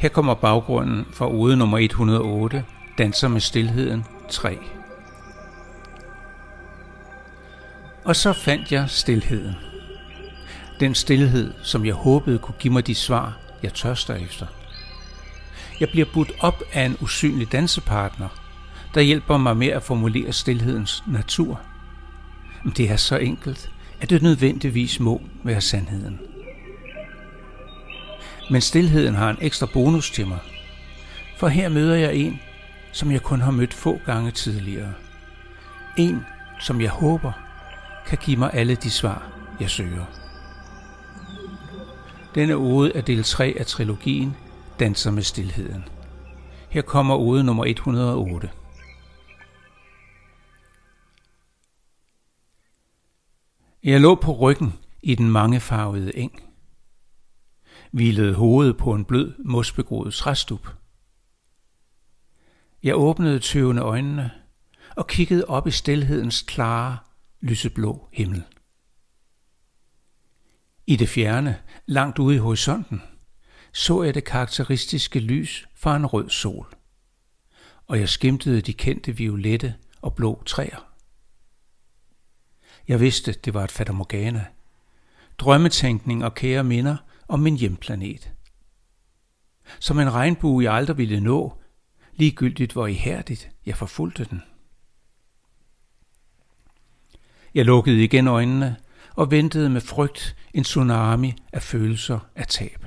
Her kommer baggrunden for ode nummer 108, Danser med stilheden 3. Og så fandt jeg stilheden. Den stilhed, som jeg håbede kunne give mig de svar, jeg tørster efter. Jeg bliver budt op af en usynlig dansepartner, der hjælper mig med at formulere stillhedens natur. Men det er så enkelt, at det nødvendigvis må være sandheden. Men stillheden har en ekstra bonus til mig, for her møder jeg en, som jeg kun har mødt få gange tidligere. En, som jeg håber kan give mig alle de svar, jeg søger. Denne ode er del 3 af trilogien Danser med stilheden. Her kommer ode nummer 108. Jeg lå på ryggen i den mangefarvede eng. Hvilede hovedet på en blød, mosbegroet træstup. Jeg åbnede tøvende øjnene og kiggede op i stilhedens klare, lyseblå himmel. I det fjerne, langt ude i horisonten, så jeg det karakteristiske lys fra en rød sol, og jeg skimtede de kendte violette og blå træer. Jeg vidste, det var et fatamorgana, drømmetænkning og kære minder om min hjemplanet. Som en regnbue, jeg aldrig ville nå, ligegyldigt hvor ihærdigt jeg forfulgte den. Jeg lukkede igen øjnene og ventede med frygt en tsunami af følelser af tab.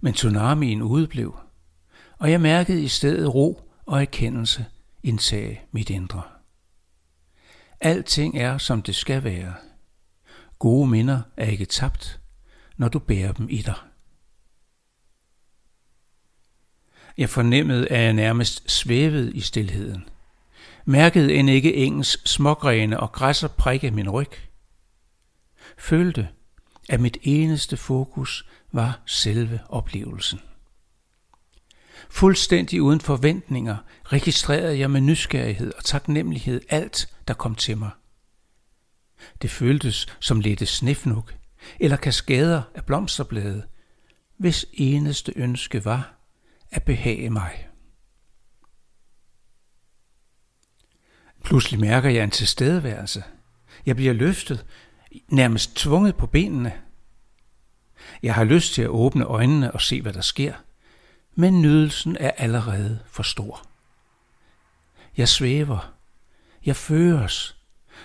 Men tsunamien udeblev, og jeg mærkede i stedet ro og erkendelse indtage mit indre. Alting er, som det skal være. Gode minder er ikke tabt, når du bærer dem i dig. Jeg fornemmede, at jeg nærmest svævede i stilheden. Mærkede end ikke engens smågrene og græsser prikke min ryg. Følte, at mit eneste fokus var selve oplevelsen. Fuldstændig uden forventninger registrerede jeg med nysgerrighed og taknemmelighed alt, der kom til mig. Det føltes som lette snifnuk eller kaskader af blomsterblade, hvis eneste ønske var at behage mig. Pludselig mærker jeg en tilstedeværelse. Jeg bliver løftet, nærmest tvunget på benene. Jeg har lyst til at åbne øjnene og se, hvad der sker, men nydelsen er allerede for stor. Jeg svæver, jeg føres,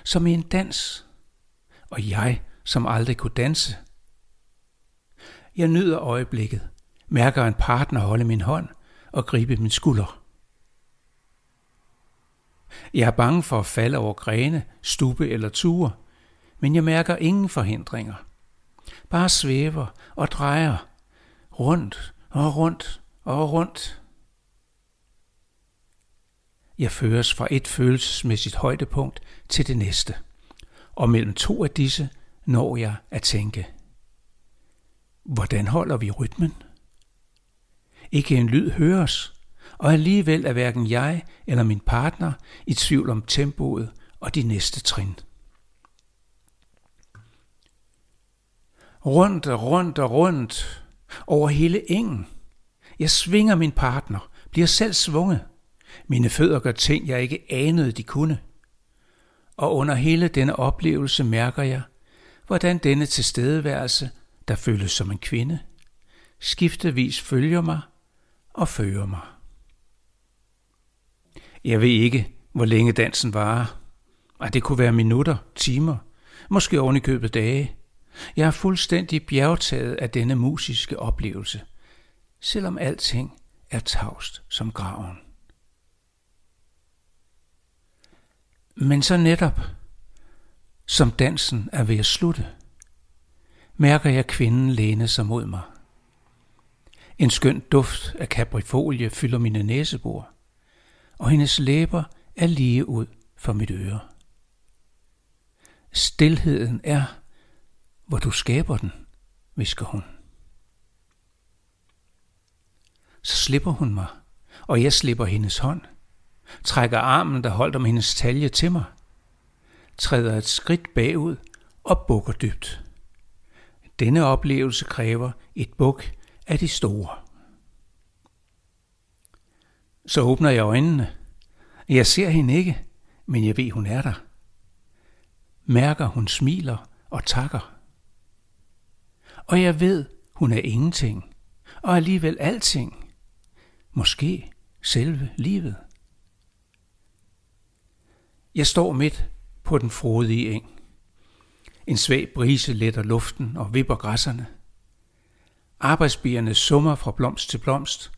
som i en dans, og jeg, som aldrig kunne danse. Jeg nyder øjeblikket, mærker en partner holde min hånd og gribe min skulder. Jeg er bange for at falde over grene, stube eller ture, men jeg mærker ingen forhindringer. Bare svæver og drejer rundt og rundt og rundt. Jeg føres fra et følelsesmæssigt højdepunkt til det næste, og mellem to af disse når jeg at tænke. Hvordan holder vi rytmen? Ikke en lyd høres, og alligevel er hverken jeg eller min partner i tvivl om tempoet og de næste trin. Rundt og rundt og rundt over hele engen. Jeg svinger min partner, bliver selv svunget. Mine fødder gør ting, jeg ikke anede, de kunne. Og under hele denne oplevelse mærker jeg, hvordan denne tilstedeværelse, der føles som en kvinde, skiftevis følger mig og fører mig. Jeg ved ikke, hvor længe dansen varer. Ej, det kunne være minutter, timer, måske oven i købet dage. Jeg er fuldstændig bjergtaget af denne musiske oplevelse, selvom alting er tavst som graven. Men så netop, som dansen er ved at slutte, mærker jeg kvinden læne sig mod mig. En skøn duft af kaprifolie fylder mine næsebor, og hendes læber er lige ud for mit øre. Stilheden er, hvor du skaber den, visker hun. Så slipper hun mig, og jeg slipper hendes hånd, trækker armen, der holdt om hendes talje til mig, træder et skridt bagud og bukker dybt. Denne oplevelse kræver et buk af de store. Så åbner jeg øjnene. Jeg ser hende ikke, men jeg ved, hun er der. Mærker, hun smiler og takker. Og jeg ved, hun er ingenting, og alligevel alting. Måske selve livet. Jeg står midt på den frodige eng. En svag brise letter luften og vipper græsserne. Arbejdsbierne summer fra blomst til blomst.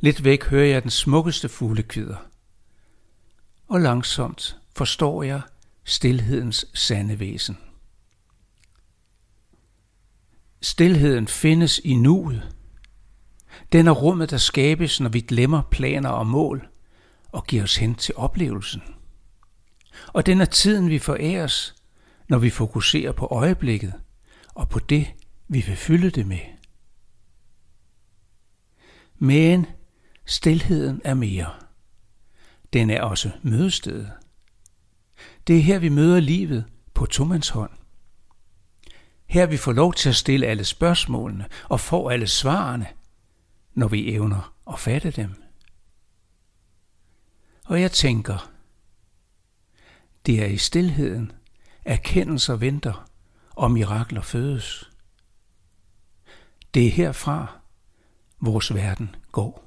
Lidt væk hører jeg den smukkeste fuglekvider. Og langsomt forstår jeg stilhedens sande væsen. Stilheden findes i nuet. Den er rummet, der skabes, når vi glemmer planer og mål og giver os hen til oplevelsen. Og den er tiden, vi foræres, når vi fokuserer på øjeblikket og på det, vi vil fylde det med. Men stilheden er mere. Den er også mødestedet. Det er her, vi møder livet på tomandshånd. Her vi får lov til at stille alle spørgsmålene og få alle svarene, når vi evner at fatte dem. Og jeg tænker, det er i stilheden, erkendelser venter og mirakler fødes. Det er herfra, vores verden går.